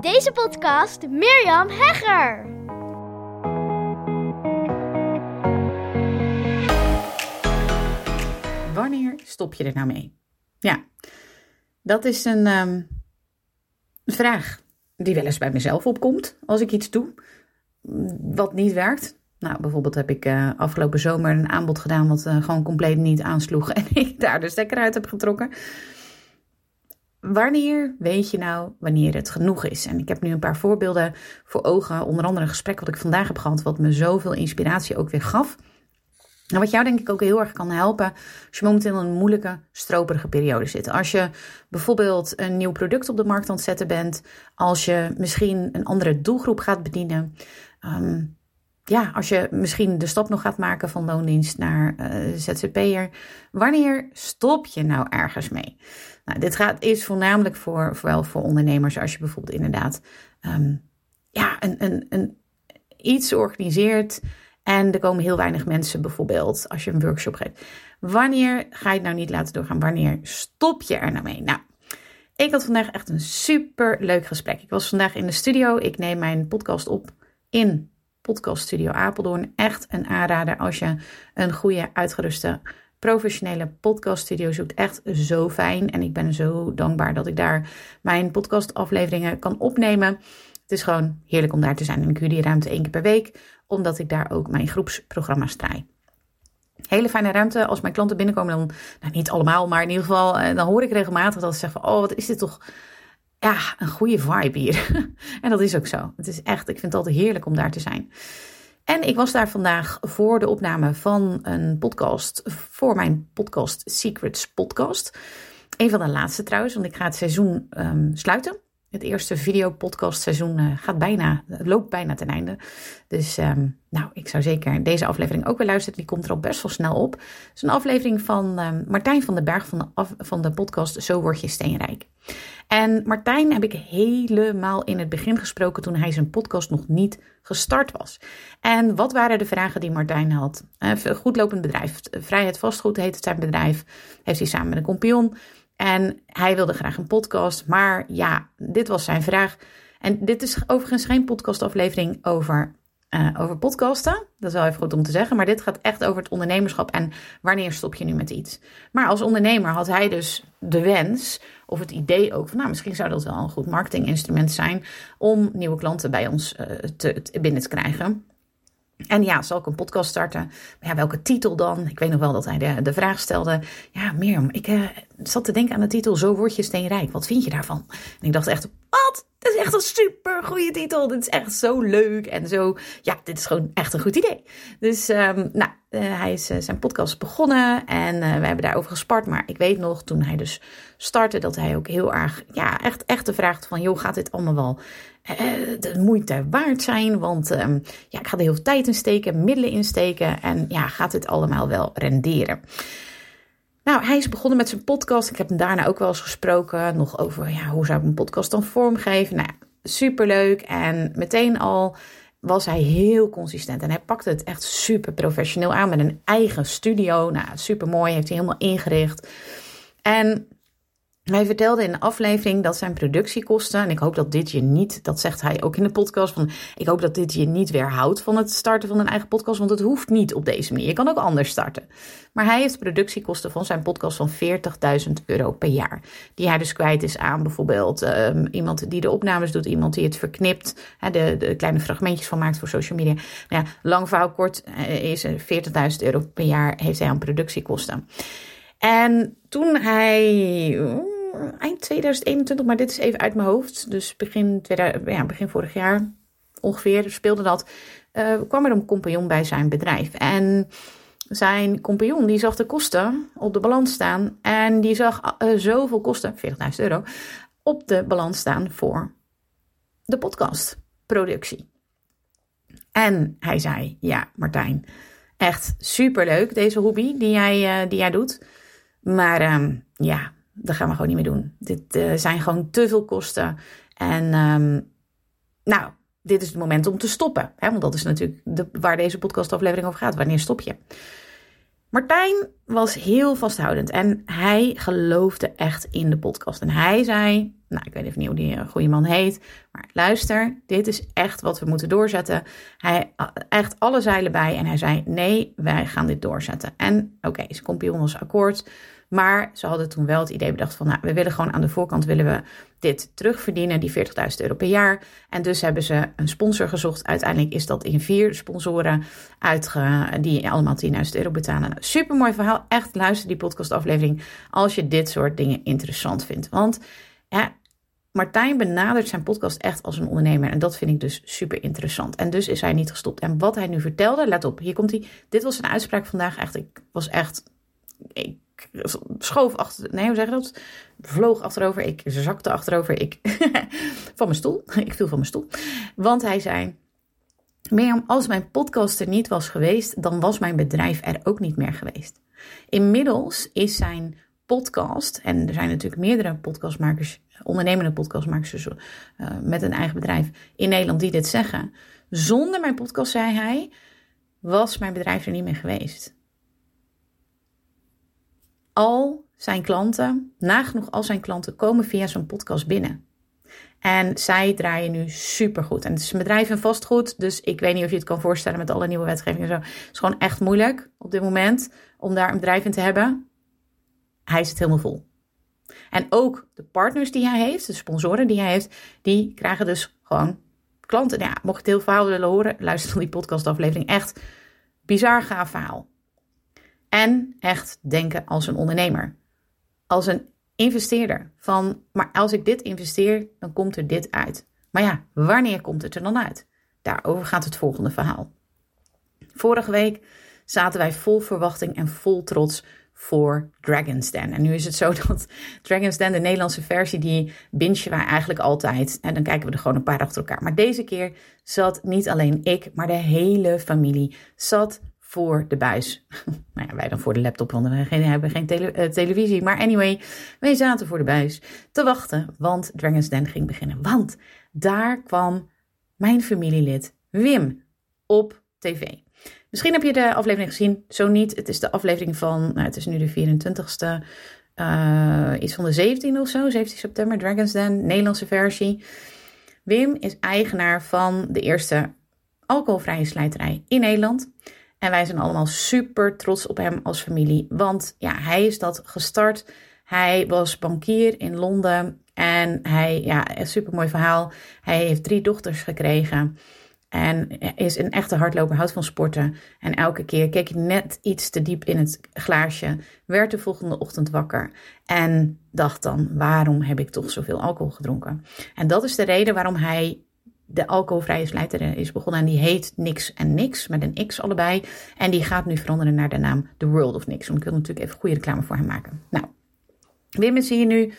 Deze podcast Mirjam Hegger. Wanneer stop je er nou mee? Ja, dat is een ehm, vraag die wel eens bij mezelf opkomt als ik iets doe wat niet werkt. Nou, bijvoorbeeld heb ik uh, afgelopen zomer een aanbod gedaan wat uh, gewoon compleet niet aansloeg en ik daar de stekker uit heb getrokken. Wanneer weet je nou wanneer het genoeg is? En ik heb nu een paar voorbeelden voor ogen. Onder andere een gesprek wat ik vandaag heb gehad, wat me zoveel inspiratie ook weer gaf. En wat jou denk ik ook heel erg kan helpen als je momenteel in een moeilijke, stroperige periode zit. Als je bijvoorbeeld een nieuw product op de markt aan het zetten bent. Als je misschien een andere doelgroep gaat bedienen. Ehm, ja, als je misschien de stap nog gaat maken van loondienst naar uh, ZZP'er. Wanneer stop je nou ergens mee? Nou, dit gaat, is voornamelijk voor, vooral voor ondernemers. Als je bijvoorbeeld inderdaad ehm, ja, een, een, een, iets organiseert en er komen heel weinig mensen bijvoorbeeld als je een workshop geeft. Wanneer ga je het nou niet laten doorgaan? Wanneer stop je er nou mee? Nou, ik had vandaag echt een super leuk gesprek. Ik was vandaag in de studio. Ik neem mijn podcast op in Podcast Studio Apeldoorn. Echt een aanrader als je een goede, uitgeruste, professionele podcaststudio zoekt. Echt zo fijn. En ik ben zo dankbaar dat ik daar mijn podcastafleveringen kan opnemen. Het is gewoon heerlijk om daar te zijn. En ik huur die ruimte één keer per week, omdat ik daar ook mijn groepsprogramma's draai. Hele fijne ruimte. Als mijn klanten binnenkomen, dan, nou niet allemaal, maar in ieder geval, eh, dan hoor ik regelmatig dat ze zeggen oh, wat is dit toch ja, een goede vibe hier. en dat is ook zo. Het is echt, ik vind het altijd heerlijk om daar te zijn. En ik was daar vandaag voor de opname van een podcast, voor mijn podcast Secrets podcast. Een van de laatste trouwens, want ik ga het seizoen um, sluiten. Het eerste videopodcastseizoen uh, gaat bijna, loopt bijna ten einde. Dus um, nou, ik zou zeker deze aflevering ook weer luisteren. Die komt er al best wel snel op. Het is een aflevering van um, Martijn van den Berg van de, van de podcast Zo word je steenrijk. En Martijn heb ik helemaal in het begin gesproken toen hij zijn podcast nog niet gestart was. En wat waren de vragen die Martijn had? Een uh, goedlopend bedrijf. Vrijheid Vastgoed heet het zijn bedrijf. Heeft hij samen met een kompion. En hij wilde graag een podcast. Maar ja, dit was zijn vraag. En dit is overigens geen podcastaflevering over, uh, over podcasten. Dat is wel even goed om te zeggen. Maar dit gaat echt over het ondernemerschap en wanneer stop je nu met iets. Maar als ondernemer had hij dus de wens of het idee ook van, nou, misschien zou dat wel een goed marketinginstrument zijn om nieuwe klanten bij ons te, te, binnen te krijgen. En ja, zal ik een podcast starten? Ja, welke titel dan? Ik weet nog wel dat hij de, de vraag stelde. Ja, Mirjam, ik uh, zat te denken aan de titel Zo word je steenrijk. Wat vind je daarvan? En ik dacht echt, wat? Dit is echt een super goede titel. Dit is echt zo leuk en zo. Ja, dit is gewoon echt een goed idee. Dus, um, nou, uh, hij is uh, zijn podcast begonnen en we hebben daarover gespart. Maar ik weet nog, toen hij dus startte, dat hij ook heel erg, ja, echt, echt de vraag van, joh, gaat dit allemaal wel de moeite waard zijn? Want um, ja, ik ga er heel veel tijd in steken, middelen in steken en ja, gaat dit allemaal wel renderen? Nou, hij is begonnen met zijn podcast. Ik heb hem daarna ook wel eens gesproken. Nog over ja, hoe zou ik een podcast dan vormgeven. Nou, superleuk. En meteen al was hij heel consistent. En hij pakte het echt super professioneel aan met een eigen studio. Nou, super mooi. Heeft hij helemaal ingericht. En hij vertelde in de aflevering dat zijn productiekosten, en ik hoop dat dit je niet, dat zegt hij ook in de podcast, van ik hoop dat dit je niet weerhoudt van het starten van een eigen podcast, want het hoeft niet op deze manier. Je kan ook anders starten. Maar hij heeft productiekosten van zijn podcast van 40.000 euro per jaar. Die hij dus kwijt is aan bijvoorbeeld um, iemand die de opnames doet, iemand die het verknipt, de, de kleine fragmentjes van maakt voor social media. Nou ja, lang verhaal kort is 40.000 euro per jaar heeft hij aan productiekosten. En toen hij eind 2021, maar dit is even uit mijn hoofd. Dus begin, 2000, ja, begin vorig jaar ongeveer speelde dat. Uh, kwam er een compagnon bij zijn bedrijf. En zijn compagnon die zag de kosten op de balans staan. En die zag uh, zoveel kosten, 40.000 euro, op de balans staan voor de podcastproductie. En hij zei: Ja, Martijn, echt superleuk deze hobby die jij, die jij doet. Maar um, ja, dat gaan we gewoon niet meer doen. Dit uh, zijn gewoon te veel kosten. En um, nou, dit is het moment om te stoppen. Hè? Want dat is natuurlijk de, waar deze podcastaflevering over gaat. Wanneer stop je? Martijn was heel vasthoudend en hij geloofde echt in de podcast. En hij zei, nou ik weet even niet hoe die eh, goede man heet, maar luister, dit is echt wat we moeten doorzetten. Hij echt alle zeilen bij en hij zei, nee, wij gaan dit doorzetten. En oké, ze komt ons akkoord. Maar ze hadden toen wel het idee bedacht van, nou, we willen gewoon aan de voorkant willen we dit terugverdienen, die 40.000 euro per jaar. En dus hebben ze een sponsor gezocht. Uiteindelijk is dat in vier sponsoren uitge, die allemaal 10.000 euro betalen. Nou, super mooi verhaal. Echt luister die podcastaflevering als je dit soort dingen interessant vindt. Want Martijn benadert zijn podcast echt als een ondernemer. En dat vind ik dus super interessant. En dus is hij niet gestopt. En wat hij nu vertelde, let op, hier komt hij. Dit was een uitspraak vandaag. Echt, ik was echt. Schoof achter. Nee, hoe zeg je dat? Vloog achterover. Ik zakte achterover. Ik. van mijn stoel. Ik viel van mijn stoel. Want hij zei. Mirjam, als mijn podcast er niet was geweest, dan was mijn bedrijf er ook niet meer geweest. Inmiddels is zijn podcast, en er zijn natuurlijk meerdere podcastmakers, ondernemende podcastmakers dus, uh, met een eigen bedrijf in Nederland die dit zeggen. Zonder mijn podcast, zei hij, was mijn bedrijf er niet meer geweest al zijn klanten, nagenoeg al zijn klanten, komen via zo'n podcast binnen. En zij draaien nu supergoed. En het is een bedrijf in vastgoed, dus ik weet niet of je het kan voorstellen met alle nieuwe wetgevingen en zo. Het is gewoon echt moeilijk op dit moment om daar een bedrijf in te hebben. Hij zit helemaal vol. En ook de partners die hij heeft, de sponsoren die hij heeft, die krijgen dus gewoon klanten. Ja, mocht je het heel verhaal willen horen, luister naar die podcastaflevering. Echt bizar gaaf verhaal. En echt denken als een ondernemer. Als een investeerder. Van, maar als ik dit investeer, dan komt er dit uit. Maar ja, wanneer komt het er dan uit? Daarover gaat het volgende verhaal. Vorige week zaten wij vol verwachting en vol trots voor Dragon's Den. En nu is het zo dat Dragon's Den, de Nederlandse versie, die bingen wij eigenlijk altijd. En dan kijken we er gewoon een paar achter elkaar. Maar deze keer zat niet alleen ik, maar de hele familie zat voor de buis. nou ja, wij dan voor de laptop, want we hebben geen eh, televisie. Maar anyway, wij zaten voor de buis te wachten, want Dragon's Den ging beginnen. Want daar kwam mijn familielid Wim op tv. Misschien heb je de aflevering gezien, zo niet. Het is de aflevering van, nou, het is nu de 24ste, uh, iets van de 17 of zo, 17 september, Dragon's Den, Nederlandse versie. Wim is eigenaar van de eerste alcoholvrije slijterij in Nederland. En wij zijn allemaal super trots op hem als familie. Want ja, hij is dat gestart. Hij was bankier in Londen. En hij, ja, een super mooi verhaal. Hij heeft drie dochters gekregen. En is een echte hardloper, houdt van sporten. En elke keer keek hij net iets te diep in het glaasje. Werd de volgende ochtend wakker. En dacht dan, waarom heb ik toch zoveel alcohol gedronken? En dat is de reden waarom hij de alcoholvrije slijter is begonnen. En die heet Niks en Niks, met een X allebei. En die gaat nu veranderen naar de naam The World of Niks. Want ik wil natuurlijk even goede reclame voor hem maken. Nou, Wim is hier nu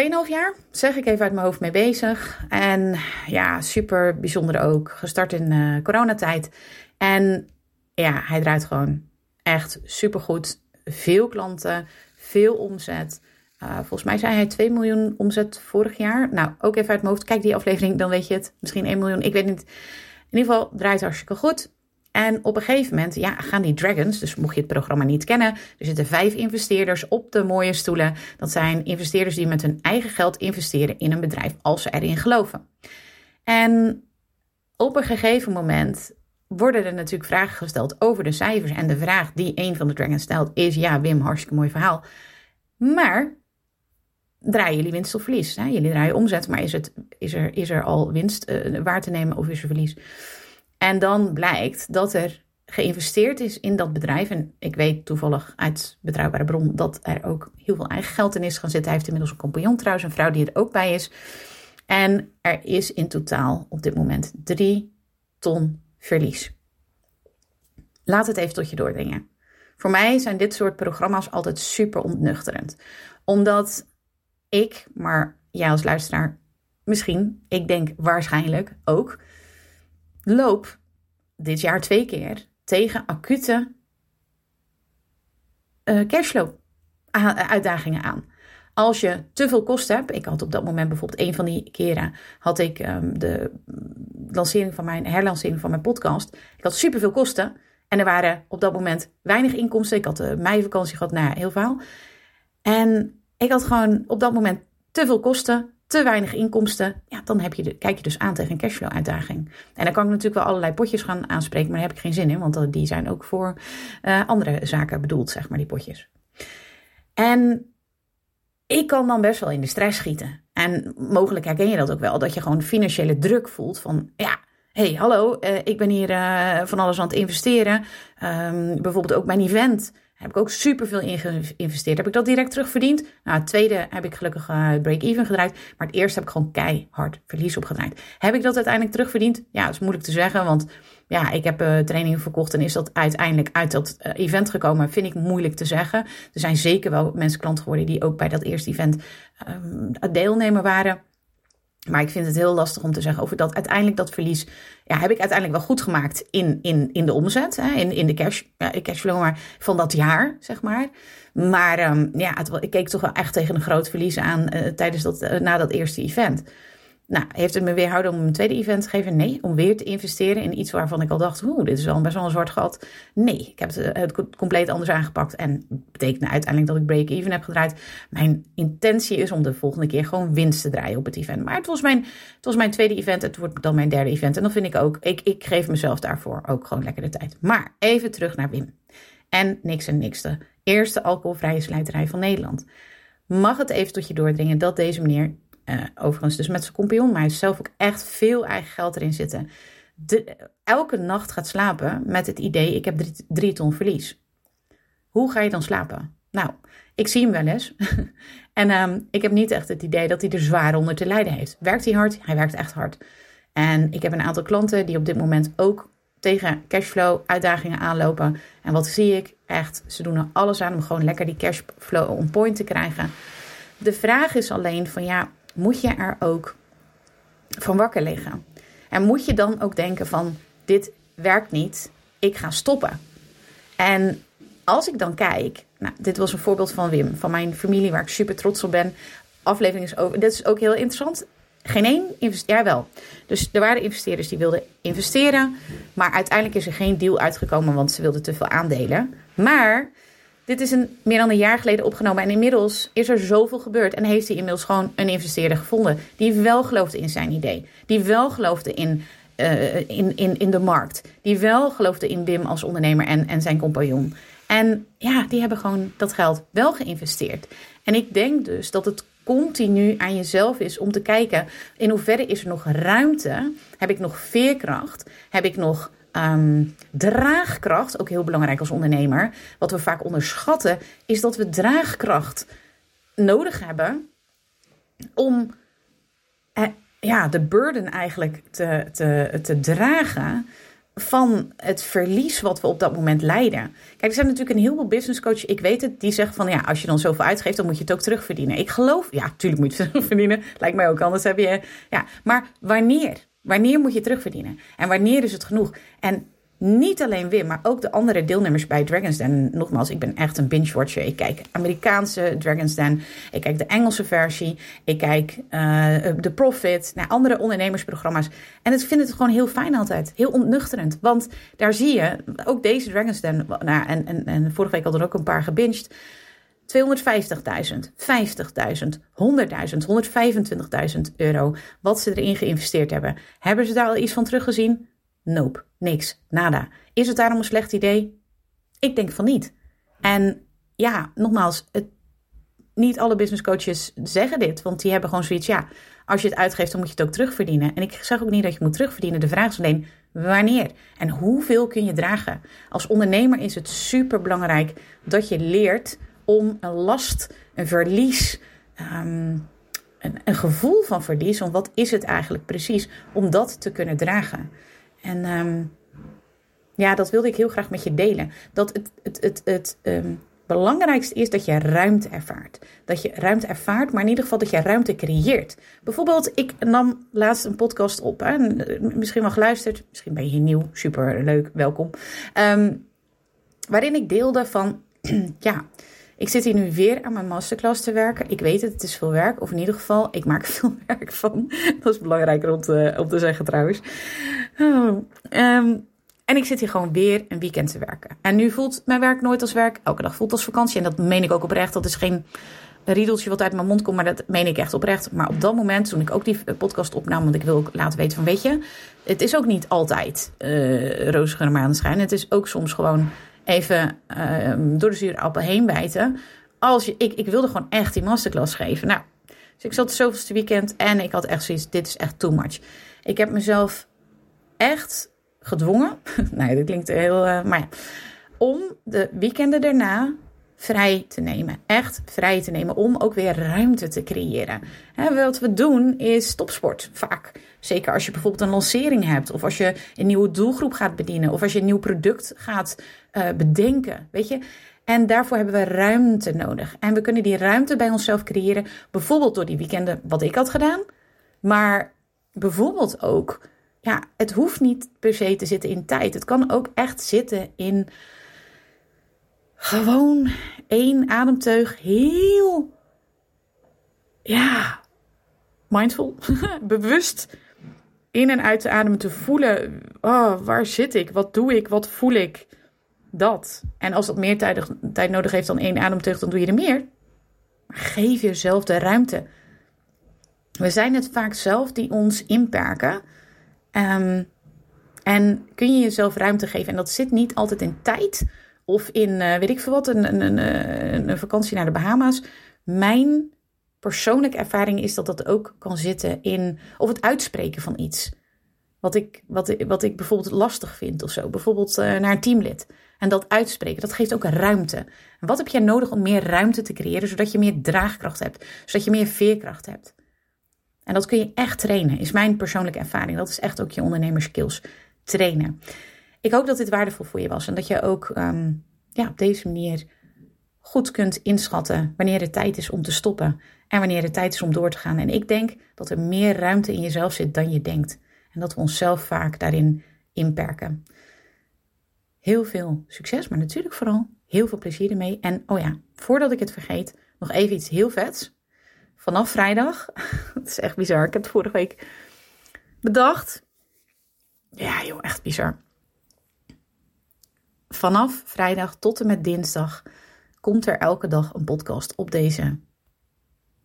2,5 jaar, zeg ik even uit mijn hoofd mee bezig. En ja, super bijzonder ook. Gestart in uh, coronatijd. En ja, hij draait gewoon echt super goed. Veel klanten, veel omzet. Uh, volgens mij zei hij 2 miljoen omzet vorig jaar. Nou, ook even uit mijn hoofd. Kijk die aflevering, dan weet je het. Misschien 1 miljoen, ik weet niet. In ieder geval draait het hartstikke goed. En op een gegeven moment ja, gaan die dragons, dus mocht je het programma niet kennen, er zitten vijf investeerders op de mooie stoelen. Dat zijn investeerders die met hun eigen geld investeren in een bedrijf als ze erin geloven. En op een gegeven moment worden er natuurlijk vragen gesteld over de cijfers. En de vraag die een van de dragons stelt is: ja, Wim, hartstikke mooi verhaal. Maar draaien jullie winst of verlies. Hè? Jullie draaien omzet, maar is, het, is, er, is er al winst uh, waar te nemen of is er verlies? En dan blijkt dat er geïnvesteerd is in dat bedrijf. En ik weet toevallig uit betrouwbare bron dat er ook heel veel eigen geld in is gaan zitten. Hij heeft inmiddels een compagnon trouwens, een vrouw die er ook bij is. En er is in totaal op dit moment 3 ton verlies. Laat het even tot je doordringen. Voor mij zijn dit soort programma's altijd super ontnuchterend. Omdat ik, maar jij als luisteraar misschien, ik denk waarschijnlijk ook, loop dit jaar twee keer tegen acute uh, cashflow uitdagingen aan. Als je te veel kosten hebt, ik had op dat moment bijvoorbeeld een van die keren, had ik um, de lancering van mijn herlancering van mijn podcast. Ik had superveel kosten En er waren op dat moment weinig inkomsten. Ik had de meivakantie gehad, nou ja, heel veel. En ik had gewoon op dat moment te veel kosten, te weinig inkomsten. Ja, dan heb je kijk je dus aan tegen een cashflow uitdaging. En dan kan ik natuurlijk wel allerlei potjes gaan aanspreken, maar daar heb ik geen zin in, want die zijn ook voor uh, andere zaken bedoeld, zeg maar, die potjes. En ik kan dan best wel in de stress schieten. En mogelijk herken je dat ook wel, dat je gewoon financiële druk voelt van, ja, hey, hallo, uh, ik ben hier van alles aan het investeren. Um, bijvoorbeeld ook mijn event. Heb ik ook superveel in geïnvesteerd. Heb ik dat direct terugverdiend? Nou, het tweede heb ik gelukkig uh, break-even gedraaid. Maar het eerste heb ik gewoon keihard verlies opgedraaid. Heb ik dat uiteindelijk terugverdiend? Ja, dat is moeilijk te zeggen. Want ja, ik heb uh, trainingen verkocht en is dat uiteindelijk uit dat uh, event gekomen? Vind ik moeilijk te zeggen. Er zijn zeker wel mensen klant geworden die ook bij dat eerste event um, deelnemer waren. Maar ik vind het heel lastig om te zeggen ik dat uiteindelijk dat verlies. Ja, heb ik uiteindelijk wel goed gemaakt in, in, in de omzet, hè, in, in de cash, ja, cashflow maar van dat jaar, zeg maar. Maar um, ja, het, ik keek toch wel echt tegen een groot verlies aan uh, tijdens dat, uh, na dat eerste event. Nou, heeft het me weerhouden om een tweede event te geven? Nee. Om weer te investeren in iets waarvan ik al dacht, oeh, dit is wel best wel een zwart gat. Nee, ik heb het, het compleet anders aangepakt. En betekent uiteindelijk dat ik break-even heb gedraaid. Mijn intentie is om de volgende keer gewoon winst te draaien op het event. Maar het was mijn, het was mijn tweede event, het wordt dan mijn derde event. En dan vind ik ook, ik, ik geef mezelf daarvoor ook gewoon lekker de tijd. Maar even terug naar Wim. En niks en niks. De eerste alcoholvrije slijterij van Nederland. Mag het even tot je doordringen dat deze meneer uh, overigens dus met zijn compagnon, maar hij heeft zelf ook echt veel eigen geld erin zitten. Elke nacht gaat slapen met het idee: ik heb drie, ton verlies. Hoe ga je dan slapen? Nou, ik zie hem wel eens. en um, ik heb niet echt het idee dat hij er zwaar onder te lijden heeft. Werkt hij hard? Hij werkt echt hard. En ik heb een aantal klanten die op dit moment ook tegen cashflow uitdagingen aanlopen. En wat zie ik? Echt, ze doen er alles aan om gewoon lekker die cashflow on point te krijgen. De vraag is alleen van ja, moet je er ook van wakker liggen. En moet je dan ook denken van dit werkt niet, ik ga stoppen. En als ik dan kijk, nou, dit was een voorbeeld van Wim, van mijn familie waar ik super trots op ben. Aflevering is over, dit is ook heel interessant. Geen één ja wel. Dus er waren investeerders die wilden investeren, maar uiteindelijk is er geen deal uitgekomen, want ze wilden te veel aandelen. Maar dit is een, meer dan een jaar geleden opgenomen en inmiddels is er zoveel gebeurd. En heeft hij inmiddels gewoon een investeerder gevonden die wel geloofde in zijn idee. Die wel geloofde in, uh, in, in, in de markt. Die wel geloofde in Wim als ondernemer en, en zijn compagnon. En ja, die hebben gewoon dat geld wel geïnvesteerd. En ik denk dus dat het continu aan jezelf is om te kijken in hoeverre is er nog ruimte? Heb ik nog veerkracht? Heb ik nog um, draagkracht, ook heel belangrijk als ondernemer. Wat we vaak onderschatten, is dat we draagkracht nodig hebben om eh, ja, de burden eigenlijk te, te, te dragen van het verlies wat we op dat moment leiden. Kijk, er zijn natuurlijk een heleboel business coaches, ik weet het, die zeggen van ja, als je dan zoveel uitgeeft, dan moet je het ook terugverdienen. Ik geloof, ja, tuurlijk moet je het terugverdienen. Lijkt mij ook anders heb je, ja, maar wanneer? Wanneer moet je terugverdienen? En wanneer is het genoeg? En niet alleen Wim, maar ook de andere deelnemers bij Dragon's Den. Nogmaals, ik ben echt een binge-watcher. Ik kijk Amerikaanse Dragon's Den. Ik kijk de Engelse versie. Ik kijk The Profit. Naar andere ondernemersprogramma's. En ik vind het gewoon heel fijn altijd. Heel ontnuchterend. Want daar zie je, ook deze Dragon's Den. Nou, en, en, en vorige week hadden er ook een paar gebinged. 250.000, 50.000, 100.000, 125.000 euro. Wat ze erin geïnvesteerd hebben. Hebben ze daar al iets van teruggezien? Nope, niks, nada. Is het daarom een slecht idee? Ik denk van niet. En ja, nogmaals, het, niet alle business coaches zeggen dit, want die hebben gewoon zoiets, ja, als je het uitgeeft, dan moet je het ook terugverdienen. En ik zeg ook niet dat je moet terugverdienen. De vraag is alleen wanneer en hoeveel kun je dragen. Als ondernemer is het super belangrijk dat je leert om een last, een verlies, um, een, een, gevoel van verlies, om wat is het eigenlijk precies, om dat te kunnen dragen. En um, ja, dat wilde ik heel graag met je delen. Dat het, het, het, het um, belangrijkste is dat je ruimte ervaart. Dat je ruimte ervaart, maar in ieder geval dat je ruimte creëert. Bijvoorbeeld, ik nam laatst een podcast op. Hè, misschien wel geluisterd. Misschien ben je nieuw. Super leuk, welkom. Waarin ik deelde van, ja, ik zit hier nu weer aan mijn masterclass te werken. Ik weet het, het is veel werk. Of in ieder geval, ik maak veel werk van. Dat is belangrijker om te, om te zeggen trouwens. Oh, um, En ik zit hier gewoon weer een weekend te werken. En nu voelt mijn werk nooit als werk. Elke dag voelt als vakantie. En dat meen ik ook oprecht. Dat is geen riedeltje wat uit mijn mond komt. Maar dat meen ik echt oprecht. Maar op dat moment, toen ik ook die podcast opnam. Want ik wil ook laten weten van, weet je. Het is ook niet altijd uh, rozige maandenschijn. Het is ook soms gewoon even uh, door de zure appel heen bijten. Als je, ik, ik wilde gewoon echt die masterclass geven. Nou, dus ik zat het zoveelste weekend. En ik had echt zoiets, dit is echt too much. Ik heb mezelf echt gedwongen. nee, dat klinkt heel. Uh, maar ja, om de weekenden daarna vrij te nemen. Echt vrij te nemen om ook weer ruimte te creëren. Wat we doen is topsport vaak. Zeker als je bijvoorbeeld een lancering hebt, of als je een nieuwe doelgroep gaat bedienen, of als je een nieuw product gaat uh, bedenken. Weet je. En daarvoor hebben we ruimte nodig. En we kunnen die ruimte bij onszelf creëren, bijvoorbeeld door die weekenden, wat ik had gedaan. Maar bijvoorbeeld ook ja, het hoeft niet per se te zitten in tijd. Het kan ook echt zitten in gewoon één ademteug heel, ja, mindful, bewust in en uit te ademen, te voelen, oh, waar zit ik, wat doe ik, wat voel ik, dat. En als dat meer tijd, nodig heeft dan één ademteug, dan doe je er meer. Geef jezelf de ruimte. We zijn het vaak zelf die ons inperken. Um, en kun je jezelf ruimte geven. En dat zit niet altijd in tijd of in, uh, weet ik veel wat, een, een, een, een vakantie naar de Bahama's. Mijn persoonlijke ervaring is dat dat ook kan zitten in, of het uitspreken van iets. Wat ik, wat, wat ik bijvoorbeeld lastig vind of zo. Bijvoorbeeld uh, naar een teamlid. En dat uitspreken, dat geeft ook ruimte. En wat heb jij nodig om meer ruimte te creëren, zodat je meer draagkracht hebt, zodat je meer veerkracht hebt? En dat kun je echt trainen, is mijn persoonlijke ervaring. Dat is echt ook je ondernemerskills trainen. Ik hoop dat dit waardevol voor je was en dat je ook um, ja, op deze manier goed kunt inschatten wanneer het tijd is om te stoppen en wanneer het tijd is om door te gaan. En ik denk dat er meer ruimte in jezelf zit dan je denkt. En dat we onszelf vaak daarin inperken. Heel veel succes, maar natuurlijk vooral heel veel plezier ermee. En oh ja, voordat ik het vergeet, nog even iets heel vets vanaf vrijdag. Het is echt bizar. Ik heb het vorige week bedacht. Ja, joh, echt bizar. Vanaf vrijdag tot en met dinsdag komt er elke dag een podcast op deze,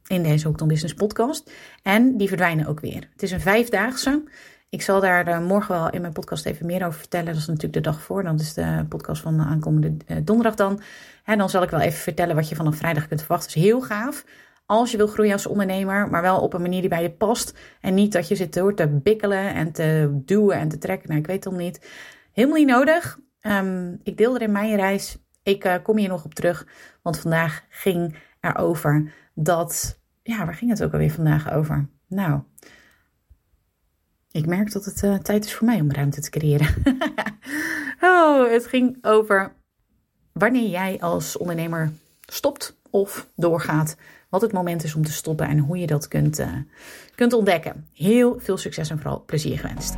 in deze Hooked Business podcast. En die verdwijnen ook weer. Het is een vijfdaagse. Ik zal daar uh, morgen wel in mijn podcast even meer over vertellen. Dat is natuurlijk de dag voor. Dat is de podcast van de aankomende uh, donderdag dan. En dan zal ik wel even vertellen wat je vanaf vrijdag kunt verwachten. Dus heel gaaf als je wil groeien als ondernemer, maar wel op een manier die bij je past. En niet dat je zit door te bikkelen en te duwen en te trekken. Nou, ik weet het al niet. Helemaal niet nodig. Um, ik deelde in mijn reis. Ik uh, kom hier nog op terug, want vandaag ging er over dat. Ja, waar ging het ook alweer vandaag over? Nou, ik merk dat het uh, tijd is voor mij om ruimte te creëren. oh, het ging over wanneer jij als ondernemer stopt of doorgaat wat het moment is om te stoppen en hoe je dat kunt, uh, kunt ontdekken. Heel veel succes en vooral plezier gewenst.